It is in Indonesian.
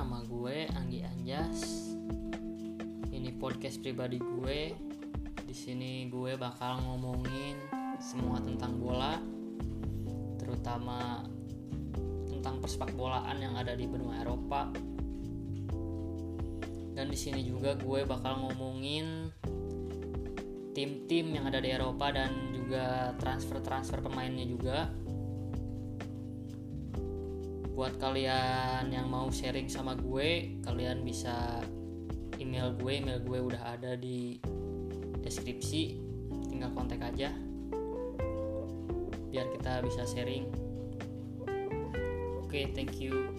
nama gue Anggi Anjas. Ini podcast pribadi gue. Di sini gue bakal ngomongin semua tentang bola, terutama tentang persepak bolaan yang ada di benua Eropa. Dan di sini juga gue bakal ngomongin tim-tim yang ada di Eropa dan juga transfer-transfer pemainnya juga buat kalian yang mau sharing sama gue kalian bisa email gue email gue udah ada di deskripsi. Tinggal kontak aja. Biar kita bisa sharing. Oke okay, thank you